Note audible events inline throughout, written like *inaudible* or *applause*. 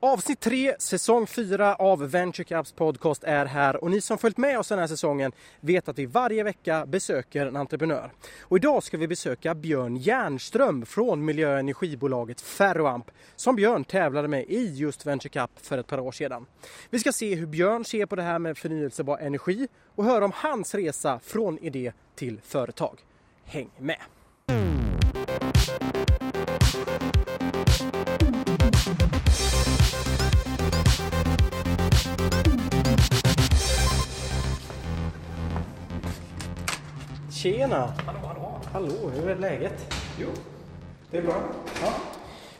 Avsnitt 3, säsong 4 av Venture Caps podcast är här och ni som följt med oss den här säsongen vet att vi varje vecka besöker en entreprenör. Och idag ska vi besöka Björn Järnström från miljö och energibolaget Ferroamp som Björn tävlade med i just Venture Cup för ett par år sedan. Vi ska se hur Björn ser på det här med förnyelsebar energi och höra om hans resa från idé till företag. Häng med! Tjena! Hallå, hallå. Hallå, hur är läget? Jo, det är bra. Ja.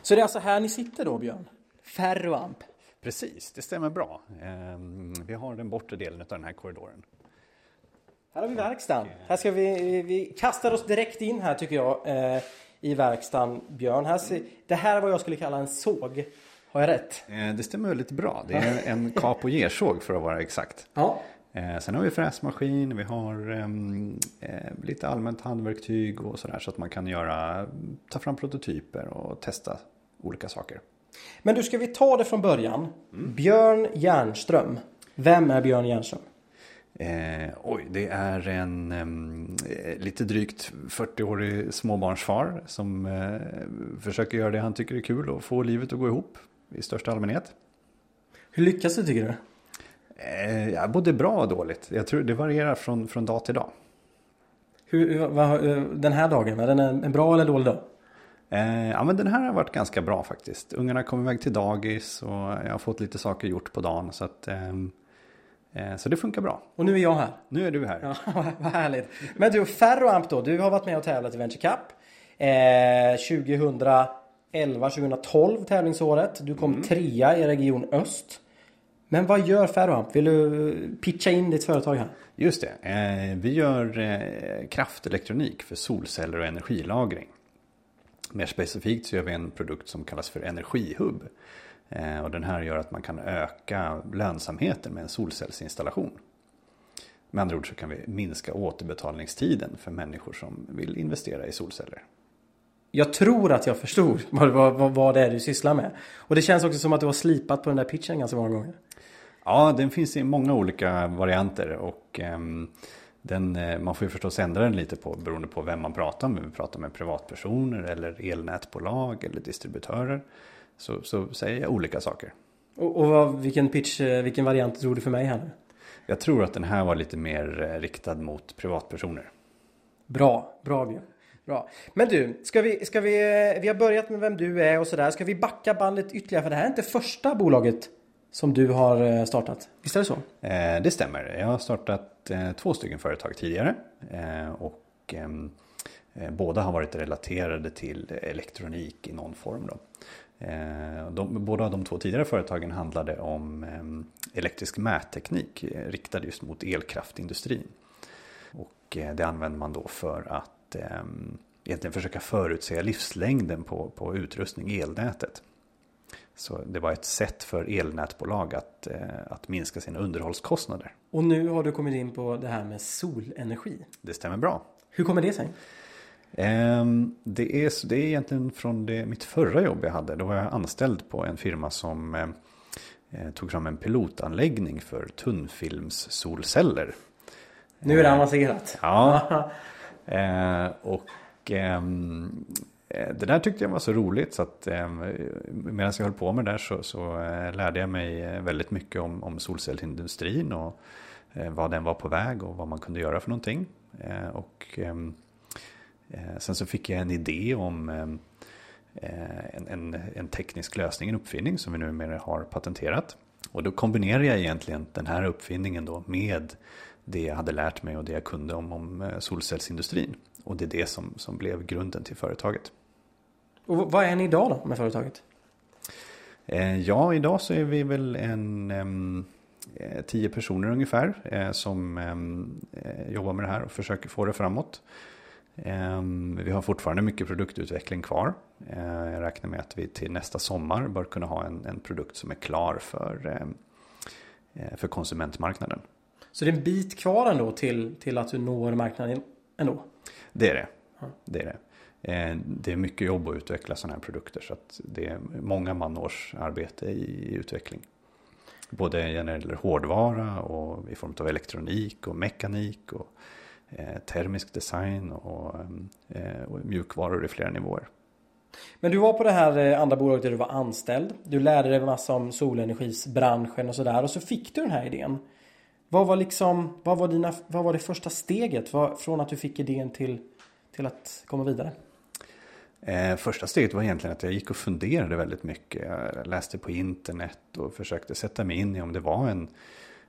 Så det är alltså här ni sitter då, Björn? Ferroamp. Precis, det stämmer bra. Ehm, Vi har den bortre delen av den här korridoren. Här har vi verkstaden. Här ska vi, vi kastar oss direkt in här tycker jag eh, i verkstaden, Björn. Här ser, det här är vad jag skulle kalla en såg. Har jag rätt? Eh, Det stämmer väldigt bra. Det är en kap och gersåg för att vara exakt. Ja. Eh, Sen har vi fräsmaskin, vi har ehm, eh, lite allmänt handverktyg och sådär så att man kan göra, ta fram prototyper och testa olika saker. Men du, ska vi ta det från början? Björn Järnström. Vem är Björn Järnström? Eh, oj, det är en ehm, eh, lite drygt 40-årig småbarnsfar som eh, försöker göra det han tycker är kul och få livet att gå ihop i största allmänhet. Hur lyckas du tycker du? Eh, ja, både bra och dåligt. Jag tror det varierar från, från dag till dag. Hur, vad, eh, den här dagen, är den en, bra eller dålig dag? Eh, ja, men den här har varit ganska bra faktiskt. Ungarna kom iväg till dagis och jag har fått lite saker gjort på dagen. Så, att, eh, så det funkar bra. Och nu är jag här. Nu är du här. Ja, *laughs* vad härligt. Men du, Ferroamp då. Du har varit med och tävlat i Venture Cup. Eh, 2011-2012 tävlingsåret. Du kom trea i Region Öst. Men vad gör Ferroamp? Vill du pitcha in ditt företag här? Just det. Eh, vi gör eh, kraftelektronik för solceller och energilagring. Mer specifikt så gör vi en produkt som kallas för energihub. Eh, och den här gör att man kan öka lönsamheten med en solcellsinstallation. Med andra ord så kan vi minska återbetalningstiden för människor som vill investera i solceller. Jag tror att jag förstod *laughs* vad, vad, vad det är du sysslar med. Och det känns också som att du har slipat på den där pitchen ganska många gånger. Ja, den finns i många olika varianter och ehm, den, eh, man får ju förstås ändra den lite på beroende på vem man pratar med. Vi pratar med privatpersoner eller elnätbolag eller distributörer. Så, så säger jag olika saker. Och, och vad, vilken pitch, eh, vilken variant tror du för mig här nu? Jag tror att den här var lite mer eh, riktad mot privatpersoner. Bra, bra Björn. Bra. Men du, ska vi, ska vi, eh, vi har börjat med vem du är och sådär. Ska vi backa bandet ytterligare? För det här är inte första bolaget som du har eh, startat. Visst är det så? Eh, det stämmer. Jag har startat eh, två stycken företag tidigare. Eh, och ehm, eh, båda har varit relaterade till elektronik i någon form. Då. Eh, de, båda de två tidigare företagen handlade om ehm, elektrisk mätteknik eh, riktad just mot elkraftindustrin. Och eh, det använder man då för att ehm, egentligen försöka förutsäga livslängden på, på utrustning i elnätet. Så det var ett sätt för elnätbolag att, eh, att minska sina underhållskostnader. Och nu har du kommit in på det här med solenergi. Det stämmer bra. Hur kommer det sig? Ehm, Det är, det är egentligen från det, mitt förra jobb jag hade. Då var jag anställd på en firma som eh, eh, tog fram en pilotanläggning för tunnfilmssolceller. Nu är det avancerat. Ja. *laughs* Eh, och ehm, eh, det där tyckte jag var så roligt så att eh, medan jag höll på med det där så, så eh, lärde jag mig eh, väldigt mycket om, om solcellsindustrin och eh, vad den var på väg och vad man kunde göra för någonting. Eh, och ehm, eh, sen så fick jag en idé om ehm, eh, en, en, en teknisk lösning, en uppfinning som vi numera har patenterat. Och då kombinerar jag egentligen den här uppfinningen då med det jag hade lärt mig och det jag kunde om, om eh, solcellsindustrin. Och det är det som, som blev grunden till företaget. Och vad är ni idag då med företaget? Eh, ja, idag så är vi väl en eh, tio personer ungefär som jobbar med det här och försöker få det framåt. Vi har fortfarande mycket produktutveckling kvar. Jag räknar med att vi till nästa sommar bör kunna ha en, en produkt som är klar för, för konsumentmarknaden. Så det är en bit kvar ändå till, till att du når marknaden ändå? Det är det. Det är det. Eh, det är mycket jobb att utveckla sådana här produkter så att det är många manårs arbete i utveckling. Både när det gäller hårdvara och i form av elektronik och mekanik och eh, termisk design och, eh, och mjukvaror i flera nivåer. Men du var på det här andra bolaget där du var anställd. Du lärde dig massa om solenergisbranschen och sådär och så fick du den här idén. Vad var liksom, vad var, dina, vad var det första steget från att du fick idén till, till att komma vidare? Eh, första steget var egentligen att jag gick och funderade väldigt mycket. Jag läste på internet och försökte sätta mig in i om det var en,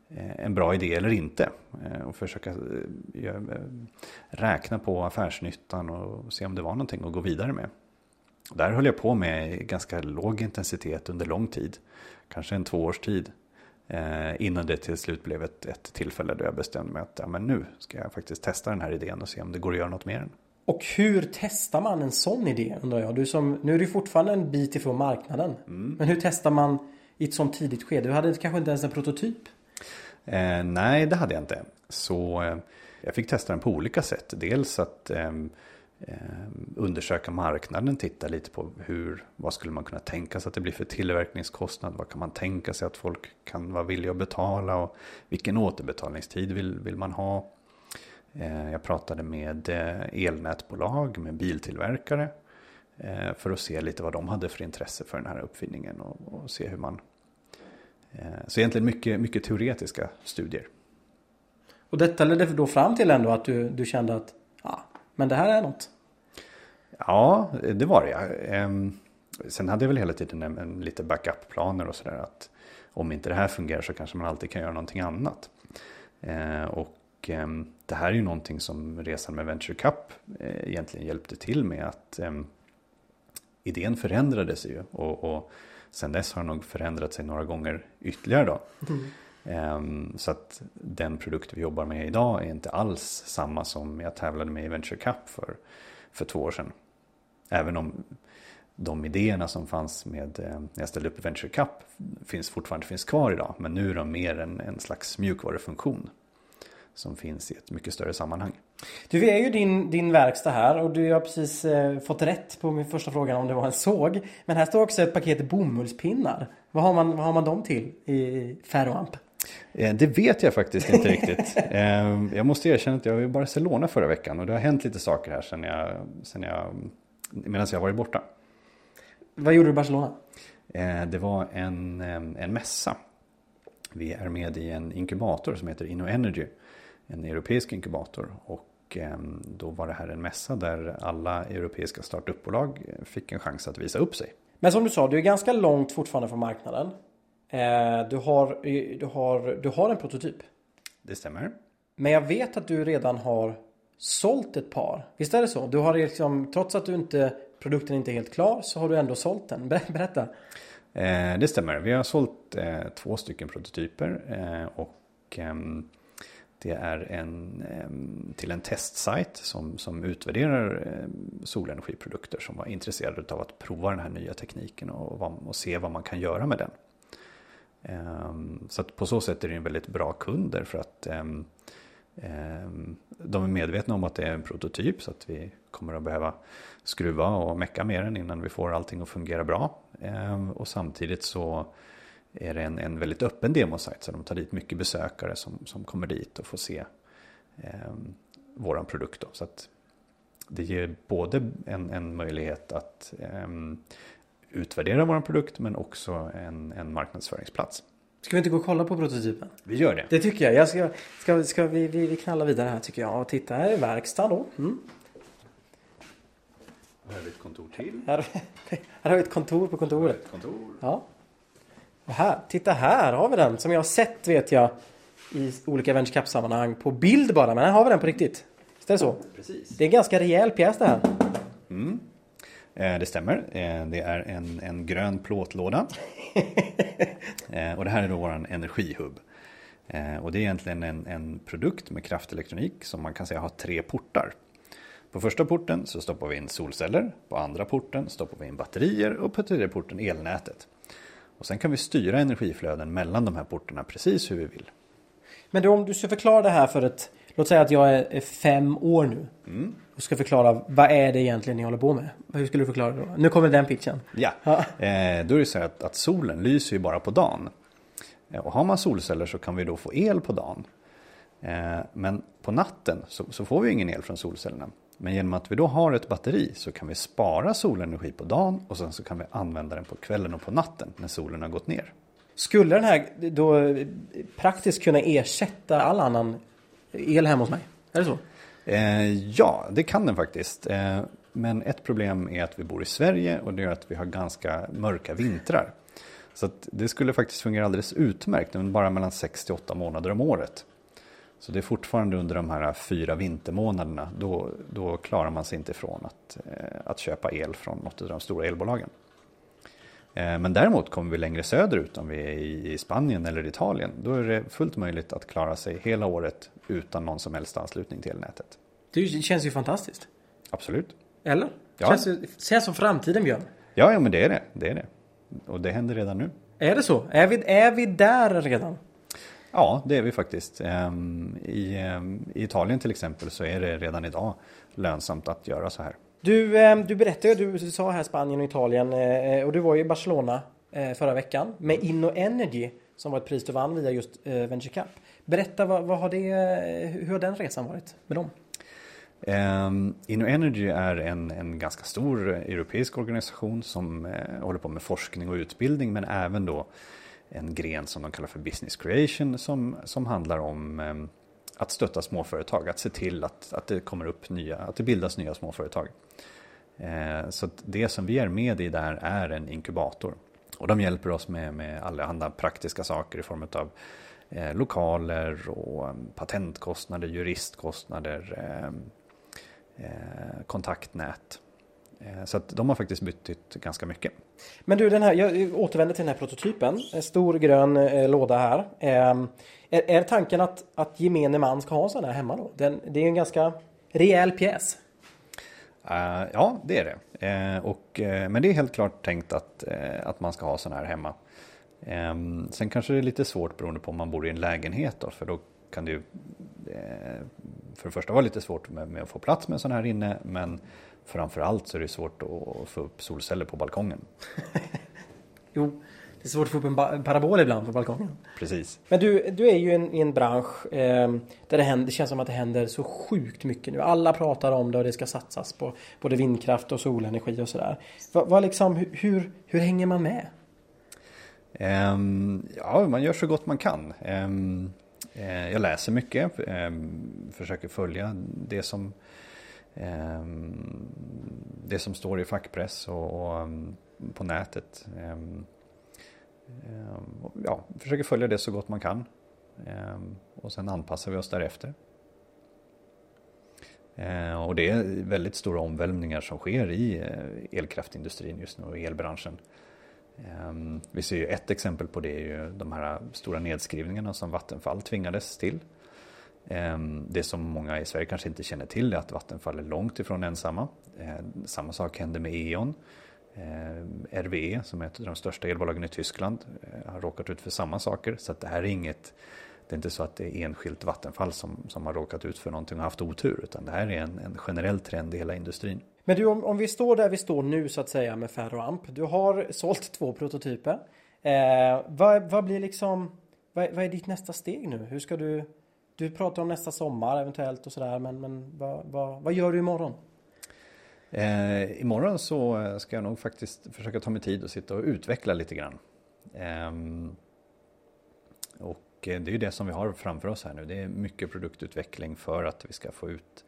eh, en bra idé eller inte. Eh, och försöka eh, eh, räkna på affärsnyttan och se om det var någonting att gå vidare med. Där höll jag på med ganska låg intensitet under lång tid. Kanske en två års tid. Innan det till slut blev ett, ett tillfälle då jag bestämde mig att ja, men nu ska jag faktiskt testa den här idén och se om det går att göra något med den. Och hur testar man en sån idé undrar jag? Du som, nu är du fortfarande en bit ifrån marknaden. Mm. Men hur testar man i ett sånt tidigt skede? Du hade kanske inte ens en prototyp? Eh, nej, det hade jag inte. Så eh, jag fick testa den på olika sätt. Dels att eh, eh, Eh, undersöka marknaden, titta lite på hur, vad skulle man kunna tänka sig att det blir för tillverkningskostnad? Vad kan man tänka sig att folk kan vara villiga att betala? Och vilken återbetalningstid vill, vill man ha? Eh, jag pratade med eh, elnätbolag, med biltillverkare för att se lite vad de hade för intresse för den här uppfinningen och, och se hur man... Så egentligen mycket, mycket teoretiska studier. Och detta ledde då fram till ändå att du, du kände att men det här är något? Ja, det var det. Ehm, sen hade jag väl hela tiden en, en lite backup-planer och sådär att om inte det här fungerar så kanske man alltid kan göra någonting annat. Och och ehm, det här är ju någonting som resan med Venture Cup eh, egentligen hjälpte till med att ehm, idén förändrades ju och, och sen dess har den nog förändrat sig några gånger ytterligare då. Mm. Ehm, så att den produkt vi jobbar med idag är inte alls samma som jag tävlade med i Venture Cup för, för två år sedan. Även om de idéerna som fanns med eh, när jag ställde upp i Venture Cup finns fortfarande finns kvar idag. Men nu är de mer en, en slags mjukvarufunktion som finns i ett mycket större sammanhang. Du, vi är ju din, din verkstad här och du har precis eh, fått rätt på min första fråga om det var en såg. Men här står också ett paket bomullspinnar. Vad har man, vad har man dem till i Ferroamp? Eh, det vet jag faktiskt inte riktigt. *laughs* Eh, jag måste erkänna att jag var i Barcelona förra veckan och det har hänt lite saker här sen jag, sen jag, medan jag varit borta. Vad gjorde du i Barcelona? Eh, det var en, en mässa. Vi är med i en inkubator som heter InnoEnergy en europeisk inkubator. Och då var det här en mässa där alla europeiska startupbolag fick en chans att visa upp sig. Men som du sa, du är ganska långt fortfarande från marknaden. Eh, du har, du har, du har en prototyp. Det stämmer. Men jag vet att du redan har sålt ett par. Visst är det så? Du har liksom, trots att du inte, produkten inte är helt klar så har du ändå sålt den. Berätta. Eh, det stämmer. Vi har sålt eh, två stycken prototyper och ehm, det är en, till en testsajt som, som utvärderar solenergiprodukter som var intresserade av att prova den här nya tekniken och, och se vad man kan göra med den. Ehm, så att på så sätt är det en väldigt bra kunder för att ehm, ehm, de är medvetna om att det är en prototyp så att vi kommer att behöva skruva och mecka med den innan vi får allting att fungera bra. Och samtidigt så är det en, en väldigt öppen demosajt så de tar dit mycket besökare som, som kommer dit och får se eh, våran produkt. Då. Så att det ger både en, en möjlighet att eh, utvärdera våran produkt men också en, en marknadsföringsplats. Ska vi inte gå och kolla på prototypen? Vi gör det. Det tycker jag. jag ska, ska, ska vi, vi, vi knalla vidare här tycker jag. Och titta, här är verkstad då. Mm. Här har vi ett kontor till. Här, *laughs* här har vi ett kontor på kontoret. Ett kontor. Ja. Och här, titta här har vi den som jag har sett vet jag i olika Venture Cup-sammanhang på bild bara. Men här har vi den på riktigt. Visst är det så? Precis. Det är en ganska rejäl pjäs det här. Mm. Eh, det stämmer. Eh, det är en, en grön plåtlåda. *laughs* eh, och det här är då vår energihubb. Eh, och det är egentligen en, en produkt med kraftelektronik som man kan säga har tre portar. På första porten så stoppar vi in solceller, på andra porten stoppar vi in batterier och på tredje porten elnätet. Och sen kan vi styra energiflöden mellan de här portarna precis hur vi vill. Men då, om du ska förklara det här för ett... Låt säga att jag är fem år nu. Mm. Och ska förklara vad är det egentligen ni håller på med? Hur skulle du förklara det då? Nu kommer den pitchen. Ja, ja. Eh, då är det så att, att solen lyser ju bara på dagen. Eh, och har man solceller så kan vi då få el på dagen. Eh, men på natten så, så, får vi ingen el från solcellerna. Men genom att vi då har ett batteri så kan vi spara solenergi på dagen och sen så kan vi använda den på kvällen och på natten när solen har gått ner. Skulle den här då eh, praktiskt kunna ersätta all annan el hemma hos mig? Är det så? Eh, ja, det kan den faktiskt. Eh, men ett problem är att vi bor i Sverige och det gör att vi har ganska mörka vintrar. Så det skulle faktiskt fungera alldeles utmärkt, men bara mellan 6 till 8 månader om året. Så det är fortfarande under de här fyra vintermånaderna, då, då klarar man sig inte ifrån att, eh, att köpa el från något av de stora elbolagen. Eh, men däremot kommer vi längre söderut, om vi är i Spanien eller Italien, då är det fullt möjligt att klara sig hela året utan någon som helst anslutning till elnätet. Det känns ju fantastiskt. Absolut. Eller? Ja. Känns, känns som framtiden Björn. Ja, ja men det är det. det är det. Och det händer redan nu. Är det så? Är vi, är vi där redan? Ja, det är vi faktiskt. Ehm, I, ehm, I Italien till exempel så är det redan idag lönsamt att göra så här. Du, ehm, du berättade, du sa här Spanien och Italien eh, och du var ju i Barcelona eh, förra veckan med Inno Energy som var ett pris du vann via just eh, Venture Cup. Berätta, vad, vad har det, hur har den resan varit med dem? Um, InnoEnergy är en, en ganska stor europeisk organisation som eh, håller på med forskning och utbildning men även då en gren som de kallar för business creation som, som handlar om eh, att stötta småföretag, att se till att, att det kommer upp nya, att det bildas nya småföretag. Eh, så det som vi är med i där är en inkubator. Och de hjälper oss med, med allehanda praktiska saker i form av eh, lokaler och mm, patentkostnader, juristkostnader, eh, eh, kontaktnät. Eh, så att de har faktiskt bytt ganska mycket. Men du, den här, jag återvänder till den här prototypen. En stor grön eh, låda här. Eh, är, är tanken att, att gemene man ska ha en sån här hemma då? Den, det är en ganska rejäl pjäs. Uh, ja, det är det. Uh, och, uh, men det är helt klart tänkt att, att man ska ha sån här hemma. Um, sen kanske det är lite svårt beroende på om man bor i en lägenhet då, för då kan det ju för det första vara lite svårt med, med, att få plats med en sån här inne, men framförallt så är det svårt att få upp solceller på balkongen. *laughs* jo, det är svårt att få upp en parabol ibland på balkongen. Precis. Men du, du är ju en, i en bransch eh, där det, händer, det känns som att det händer så sjukt mycket nu. Alla pratar om det och det ska satsas på både vindkraft och solenergi och sådär. Va, va liksom, hur, hur hänger man med? Um, ja, man gör så gott man kan. Um, uh, jag läser mycket, um, försöker följa det som Ehm, det som står i fackpress och, och ehm, på nätet. Ehm, ja, försöker följa det så gott man kan. Och sen anpassar vi oss därefter. Och det är väldigt stora omvälvningar som sker i eh, elkraftindustrin just nu och elbranschen. Vi ser ju ett exempel på det är ju de här stora nedskrivningarna som Vattenfall tvingades till. Ehm, det som många i Sverige kanske inte känner till är att Vattenfall är långt ifrån ensamma. Ehm, samma sak händer med E.ON ehm, RWE som är ett av de största elbolagen i Tyskland eh, har råkat ut för samma saker. Så att det här är inget, det är inte så att det är enskilt Vattenfall som, som har råkat ut för någonting och haft otur. Utan det här är en, en generell trend i hela industrin. Men du, om, om, vi står där vi står nu så att säga med Ferroamp. Du har sålt två prototyper. Eh, vad, vad, blir liksom, vad, vad, är ditt nästa steg nu? Hur ska du, du pratar om nästa sommar eventuellt och sådär. Men, men vad, vad, vad gör du imorgon? Eh, imorgon så ska jag nog faktiskt försöka ta mig tid och sitta och utveckla lite grann. Eh, och det är ju det som vi har framför oss här nu. Det är mycket produktutveckling för att vi ska få ut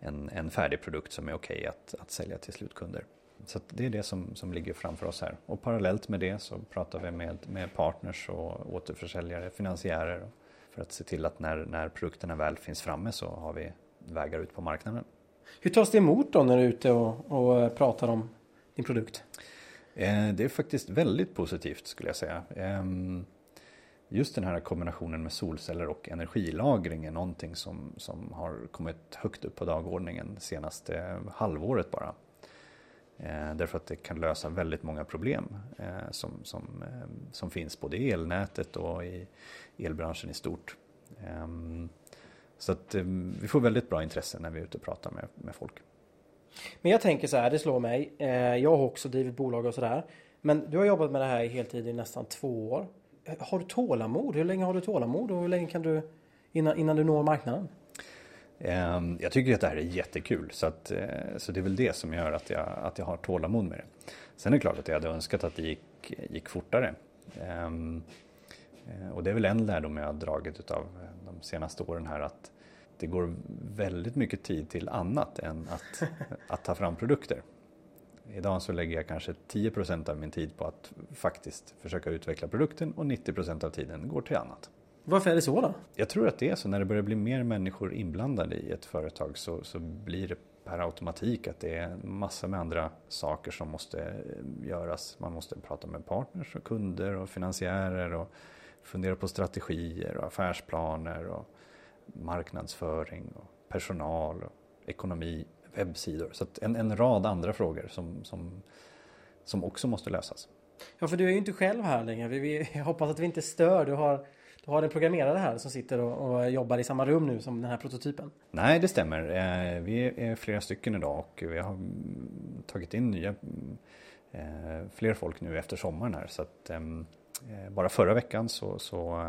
en, en färdig produkt som är okej okay att, att sälja till slutkunder. Så det är det som, som ligger framför oss här. Och parallellt med det så pratar vi med, med partners och återförsäljare, finansiärer för att se till att när, när produkterna väl finns framme så har vi vägar ut på marknaden. Hur tas det emot då när du är ute och, och eh, pratar om din produkt? Eh, det är faktiskt väldigt positivt skulle jag säga. Ehm, just den här kombinationen med solceller och energilagring är någonting som, som har kommit högt upp på dagordningen senaste halvåret bara. Eh, därför att det kan lösa väldigt många problem eh, som, som, eh, som finns både i elnätet och i elbranschen i stort. Så att vi får väldigt bra intresse när vi är ute och pratar med, med folk. Men jag tänker så här, det slår mig. Jag har också drivit bolag och sådär. Men du har jobbat med det här i heltid i nästan två år. Har du tålamod? Hur länge har du tålamod och hur länge kan du innan, innan du når marknaden? Ehm, jag tycker att det här är jättekul så, att, eh, så det är väl det som gör att jag, att jag har tålamod med det. Sen är det klart att jag hade önskat att det gick, gick fortare. Ehm, eh, och det är väl en lärdom jag har dragit av de senaste åren här att det går väldigt mycket tid till annat än att, *laughs* att ta fram produkter. Idag så lägger jag kanske 10% av min tid på att faktiskt försöka utveckla produkten och 90% av tiden går till annat. Varför är det så då? Jag tror att det är så. När det börjar bli mer människor inblandade i ett företag så, så blir det per automatik att det är massor med andra saker som måste eh, göras. Man måste prata med partners och kunder och finansiärer och fundera på strategier och affärsplaner och marknadsföring och personal och ekonomi, webbsidor. Så en, en rad andra frågor som, som, som också måste lösas. Ja, för du är ju inte själv här längre. Vi, vi, jag hoppas att vi inte stör. Du har du har en programmerare här som sitter och, och, jobbar i samma rum nu som den här prototypen. Nej, det stämmer. Eh, vi är flera stycken idag och vi har tagit in nya eh, fler folk nu efter sommaren här. Så att, ehm, eh, bara förra veckan så, så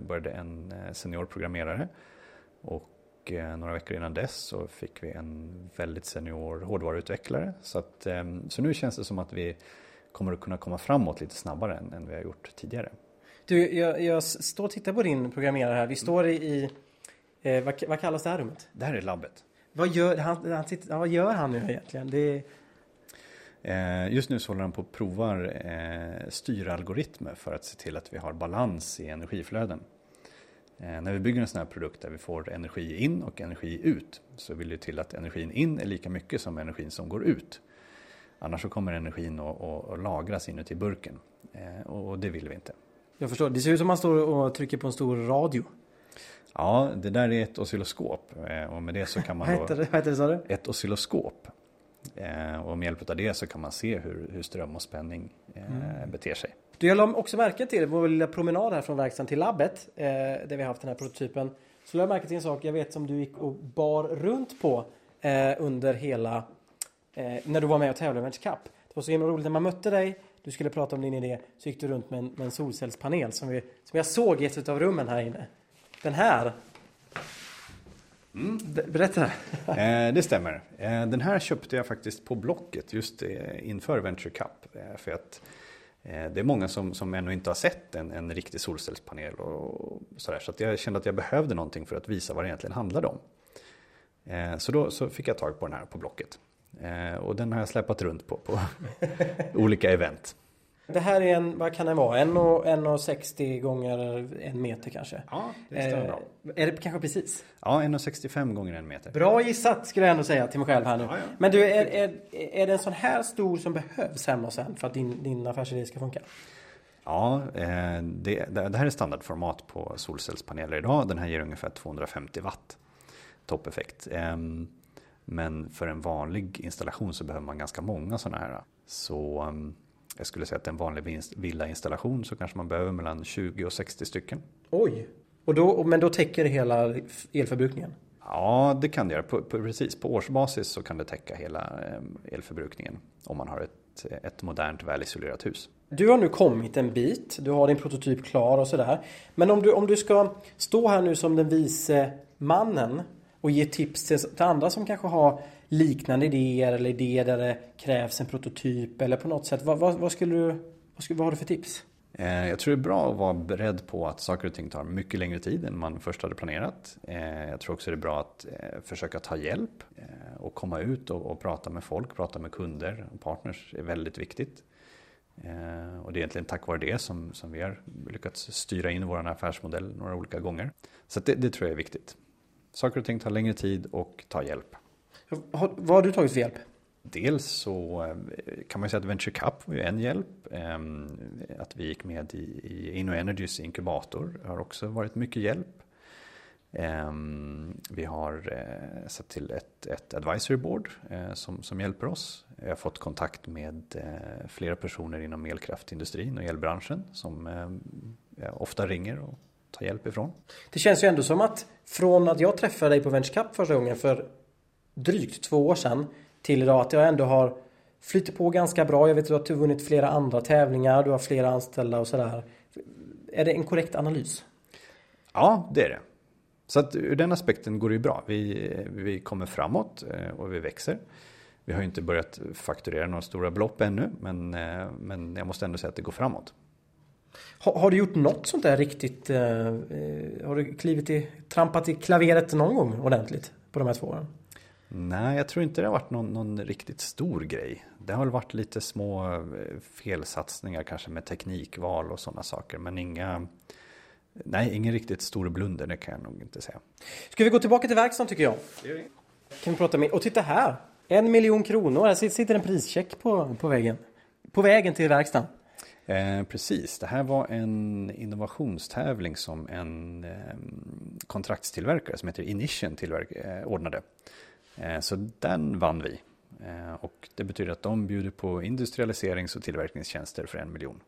började en senior programmerare och några veckor innan dess så fick vi en väldigt senior hårdvaruutvecklare. Så, att, ehm, så nu känns det som att vi kommer att kunna komma framåt lite snabbare än, än vi har gjort tidigare. Du, jag, jag står och tittar på din programmerare här. Vi står i, i eh, vad, vad, kallas det här rummet? Det här är labbet. Vad gör han, han sitter, vad gör han nu egentligen? Det eh, just nu så håller han på att provar eh, styralgoritmer för att se till att vi har balans i energiflöden. Eh, när vi bygger en sån här produkt där vi får energi in och energi ut så vill det till att energin in är lika mycket som energin som går ut. Annars så kommer energin att, att, att lagras inuti burken eh, och det vill vi inte. Jag förstår. Det ser ut som att man står och trycker på en stor radio. Ja, det där är ett oscilloskop. Eh, och med det så kan man då... vad heter det, sa du? Ett oscilloskop. Eh, och med hjälp av det så kan man se hur, hur ström och spänning eh, mm. beter sig. Du, jag la också märke till vår lilla promenad här från verkstaden till labbet. där vi har haft den här prototypen. Så la jag märke till en sak jag vet som du gick och bar runt på under hela... när du var med och tävlade i Venture Cup. Det var så himla roligt när man mötte dig du skulle prata om din idé så gick du runt med en, med en solcellspanel som, vi, som jag såg i ett av rummen här inne. Den här. Mm. Berätta. eh, det stämmer. Eh, den här köpte jag faktiskt på Blocket just eh, inför Venture Cup. Eh, för att eh, det är många som, som ännu inte har sett en, en riktig solcellspanel och sådär. Så jag kände att jag behövde någonting för att visa vad det egentligen handlade om. Eh, så då så fick jag tag på den här på Blocket. Eh, och den har jag släpat runt på, på *laughs* olika event. Det här är en, vad kan den vara? 1,60 gånger en meter kanske? Ja, det stämmer bra. Eh, är det kanske precis? Ja, 1,65 gånger en meter. Bra gissat skulle jag ändå säga till mig själv här nu. Ja, ja. Men du, är, är, är det en sån här stor som behövs hemma hos en för att din, din affärsidé ska funka? Ja, eh, det, det här är standardformat på solcellspaneler idag. Den här ger ungefär 250 watt toppeffekt. Ehm, men för en vanlig installation så behöver man ganska många sådana här. Så um, jag skulle säga att en vanlig villainstallation så kanske man behöver mellan 20 och 60 stycken. Oj! Och då, men då täcker det hela elförbrukningen? Ja, det kan det göra. På, på, precis, på årsbasis så kan det täcka hela elförbrukningen om man har ett, ett modernt välisolerat hus. Du har nu kommit en bit, du har din prototyp klar och sådär. Men om du, om du ska stå här nu som den vise mannen och ge tips till, till andra som kanske har liknande idéer eller idéer där det krävs en prototyp eller på något sätt. Vad, vad, vad skulle du, vad, skulle, vad har du för tips? Eh, jag tror det är bra att vara beredd på att saker och ting tar mycket längre tid än man först hade planerat. Eh, jag tror också det är bra att eh, försöka ta hjälp och komma ut och prata med folk, prata med kunder och partners är väldigt viktigt. Och det är egentligen tack vare det som, som vi har lyckats styra in vår affärsmodell några olika gånger. Så det, det tror jag är viktigt. Saker och ting tar längre tid och tar hjälp. vad har du tagit för hjälp? Dels så eh, kan man säga att Venture Cup var ju en hjälp. Ehm, att vi gick med i InnoEnergys inkubator har också varit mycket hjälp. Ehm, vi har eh, satt till ett, ett advisory board eh, som, som hjälper oss. Jag har fått kontakt med flera personer inom elkraftindustrin och elbranschen som ofta ringer och ta hjälp ifrån. Det känns ju ändå som att från att jag träffade dig på Venture Cup första gången för drygt två år sedan till idag att jag ändå har flyttat på ganska bra. Jag vet att du har vunnit flera andra tävlingar, du har flera anställda och sådär. Är det en korrekt analys? Ja, det är det. Så att ur den aspekten går det ju bra. Vi, vi kommer framåt eh, och vi växer. Vi har ju inte börjat fakturera några stora belopp ännu, men, eh, men jag måste ändå säga att det går framåt. Har, har du gjort något sånt där riktigt? Eh, eh, har du klivit i, trampat i klaveret någon gång ordentligt på de här två åren? Nej, jag tror inte det har varit någon, någon riktigt stor grej. Det har väl varit lite små eh, felsatsningar kanske med teknikval och sådana saker, men inga Nej, ingen riktigt stor blunder, det kan jag nog inte säga. Ska vi gå tillbaka till verkstaden tycker jag? Kan vi prata med? Och titta här! En miljon kronor, här sitter en prischeck på, på väggen. På vägen till verkstaden. Eh, precis, det här var en innovationstävling som en eh, kontraktstillverkare som heter Inition tillverk- eh, ordnade. Eh, så den vann vi. Eh, och det betyder att de bjuder på industrialiserings och tillverkningstjänster för en miljon.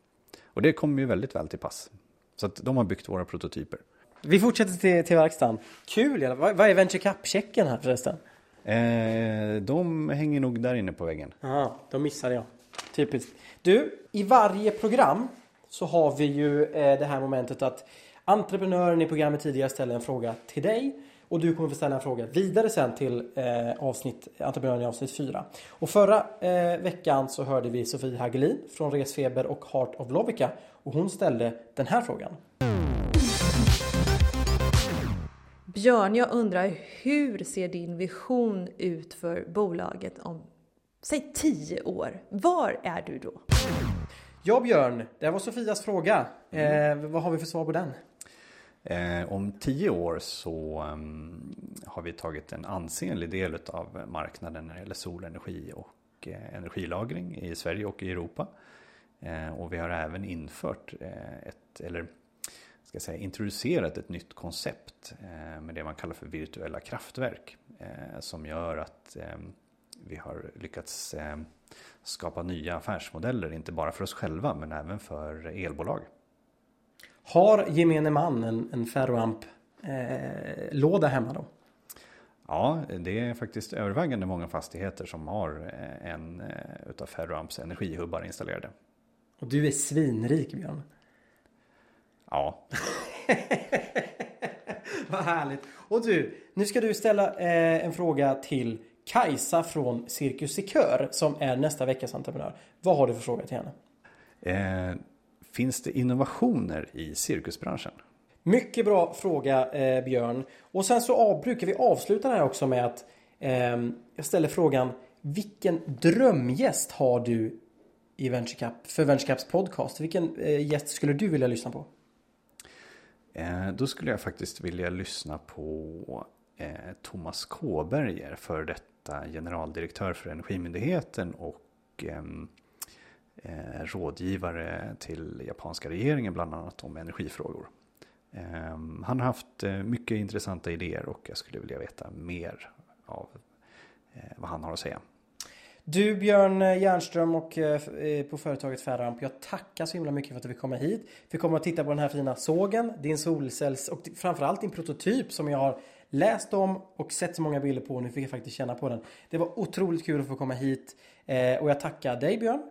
Och det kommer ju väldigt väl till pass. Så att de har byggt våra prototyper. Vi fortsätter till, till verkstaden. Kul! Vad, vad är Venture Cup-checken här förresten? Eh, de hänger nog där inne på väggen. Ja, då missade jag. Typiskt. Du, i varje program så har vi ju eh, det här momentet att entreprenören i programmet tidigare ställer en fråga till dig och du kommer få ställa en fråga vidare sen till eh, avsnitt, entreprenören i avsnitt 4. Och förra eh, veckan så hörde vi Sofie Hagelin från Resfeber och Heart of Lovica och hon ställde den här frågan. Björn, jag undrar hur ser din vision ut för bolaget om, säg 10 år? Var är du då? Ja Björn, det var Sofias fråga. Eh, vad har vi för svar på den? Eh, om tio år så um, har vi tagit en ansenlig del av marknaden när det gäller solenergi och eh, energilagring i Sverige och i Europa. Eh, och vi har även infört eh, ett, eller ska jag säga, introducerat ett nytt koncept eh, med det man kallar för virtuella kraftverk. Eh, som gör att ehm, vi har lyckats ehm, skapa nya affärsmodeller, inte bara för oss själva men även för elbolag. Har gemene man en, en ferroamp-låda eh, hemma då? Ja, det är faktiskt övervägande många fastigheter som har eh, en eh, utav Ferroamps energihubbar installerade. Och du är svinrik Björn. Ja. *laughs* Vad härligt. Och du, nu ska du ställa eh, en fråga till Kajsa från Cirkus Sikör som är nästa veckas entreprenör. Vad har du för fråga till henne? Eh, finns det innovationer i cirkusbranschen? Mycket bra fråga eh, Björn. Och sen så av, brukar vi avsluta det här också med att eh, jag ställer frågan Vilken drömgäst har du i Venture Cup, för Venture Cups podcast? Vilken eh, gäst skulle du vilja lyssna på? Eh, då skulle jag faktiskt vilja lyssna på eh, Thomas Kåberger, för detta generaldirektör för Energimyndigheten och ehm, eh, rådgivare till japanska regeringen bland annat om energifrågor. Eh, han har haft eh, mycket intressanta idéer och jag skulle vilja veta mer av eh, vad han har att säga. Du Björn Järnström och eh, på företaget Ferramp. Jag tackar så himla mycket för att du fick komma hit. Vi kommer att titta på den här fina sågen, din solcells och framförallt din prototyp som jag har läst om och sett så många bilder på. Nu fick jag faktiskt känna på den. Det var otroligt kul att få komma hit eh, och jag tackar dig Björn.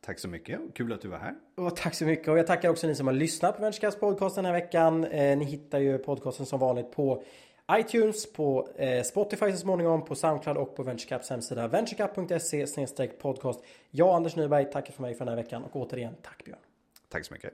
Tack så mycket, kul att du var här. Och tack så mycket och jag tackar också ni som har lyssnat på Venturecast podcast den här veckan. Eh, ni hittar ju podcasten som vanligt på iTunes, på eh, Spotify så småningom, på Soundcloud och på VentureCaps hemsida venturecup.se podcast. Jag Anders Nyberg tackar för mig för den här veckan och återigen tack Björn. Tack så mycket.